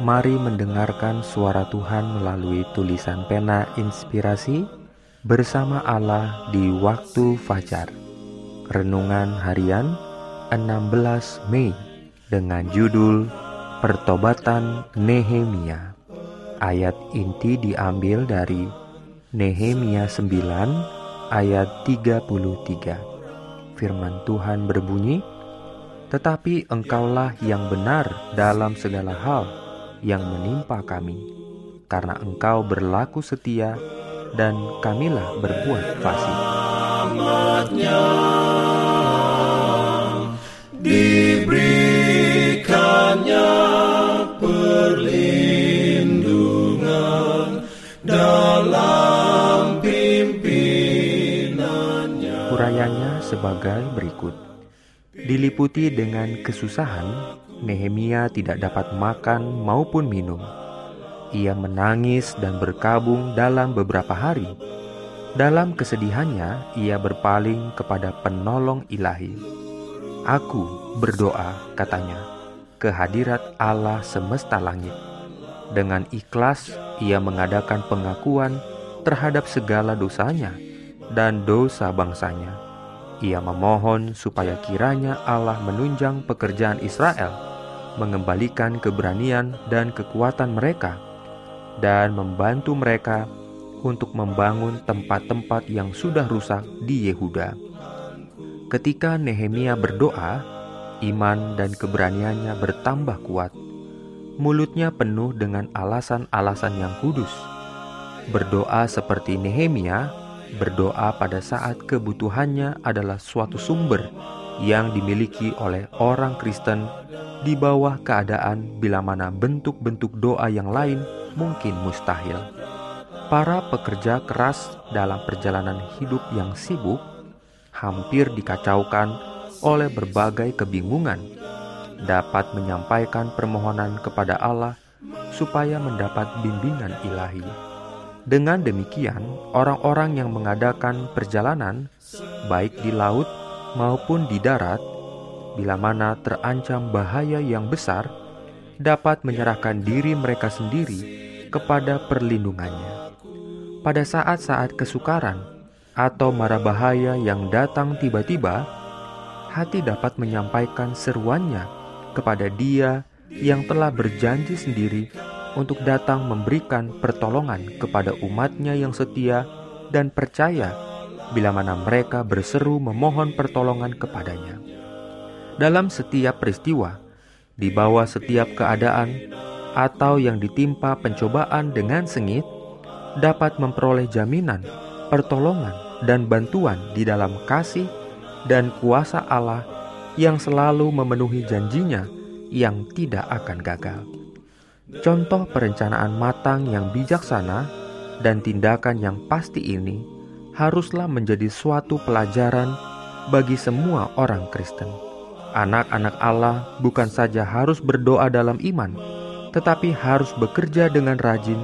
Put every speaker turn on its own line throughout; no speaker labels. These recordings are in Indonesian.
Mari mendengarkan suara Tuhan melalui tulisan pena inspirasi bersama Allah di waktu fajar. Renungan harian 16 Mei dengan judul Pertobatan Nehemia. Ayat inti diambil dari Nehemia 9 ayat 33. Firman Tuhan berbunyi, "Tetapi engkaulah yang benar dalam segala hal." Yang menimpa kami, karena Engkau berlaku setia dan kamilah berbuat fasih.
Diberikannya perlindungan dalam pimpinannya.
Urayanya sebagai berikut. Diliputi dengan kesusahan, Nehemia tidak dapat makan maupun minum. Ia menangis dan berkabung dalam beberapa hari. Dalam kesedihannya, ia berpaling kepada penolong ilahi. Aku berdoa, katanya, kehadirat Allah semesta langit. Dengan ikhlas, ia mengadakan pengakuan terhadap segala dosanya dan dosa bangsanya. Ia memohon supaya kiranya Allah menunjang pekerjaan Israel mengembalikan keberanian dan kekuatan mereka, dan membantu mereka untuk membangun tempat-tempat yang sudah rusak di Yehuda. Ketika Nehemia berdoa, iman dan keberaniannya bertambah kuat. Mulutnya penuh dengan alasan-alasan yang kudus. Berdoa seperti Nehemia, berdoa pada saat kebutuhannya adalah suatu sumber yang dimiliki oleh orang Kristen di bawah keadaan bila mana bentuk-bentuk doa yang lain mungkin mustahil. Para pekerja keras dalam perjalanan hidup yang sibuk hampir dikacaukan oleh berbagai kebingungan dapat menyampaikan permohonan kepada Allah supaya mendapat bimbingan ilahi. Dengan demikian, orang-orang yang mengadakan perjalanan, baik di laut maupun di darat, bila mana terancam bahaya yang besar, dapat menyerahkan diri mereka sendiri kepada perlindungannya. Pada saat-saat kesukaran atau mara bahaya yang datang tiba-tiba, hati dapat menyampaikan seruannya kepada Dia yang telah berjanji sendiri untuk datang memberikan pertolongan kepada umatnya yang setia dan percaya bila mana mereka berseru memohon pertolongan kepadanya. Dalam setiap peristiwa, di bawah setiap keadaan, atau yang ditimpa pencobaan dengan sengit, dapat memperoleh jaminan, pertolongan, dan bantuan di dalam kasih dan kuasa Allah yang selalu memenuhi janjinya yang tidak akan gagal. Contoh perencanaan matang yang bijaksana dan tindakan yang pasti ini haruslah menjadi suatu pelajaran bagi semua orang Kristen. Anak-anak Allah bukan saja harus berdoa dalam iman, tetapi harus bekerja dengan rajin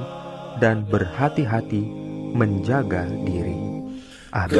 dan berhati-hati menjaga diri. Amin.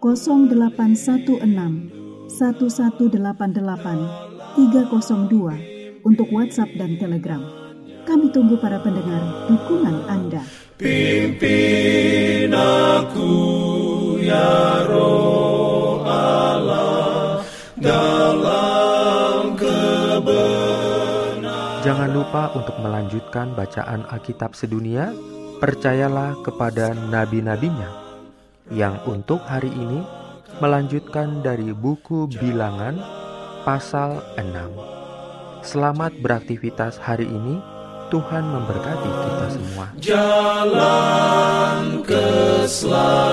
0816 1188 302 untuk WhatsApp dan Telegram. Kami tunggu para pendengar dukungan Anda.
Pimpin aku ya roh Allah dalam kebenaran.
Jangan lupa untuk melanjutkan bacaan Alkitab sedunia. Percayalah kepada nabi-nabinya yang untuk hari ini melanjutkan dari buku Bilangan pasal 6. Selamat beraktivitas hari ini. Tuhan memberkati kita semua.
Jalan keselamatan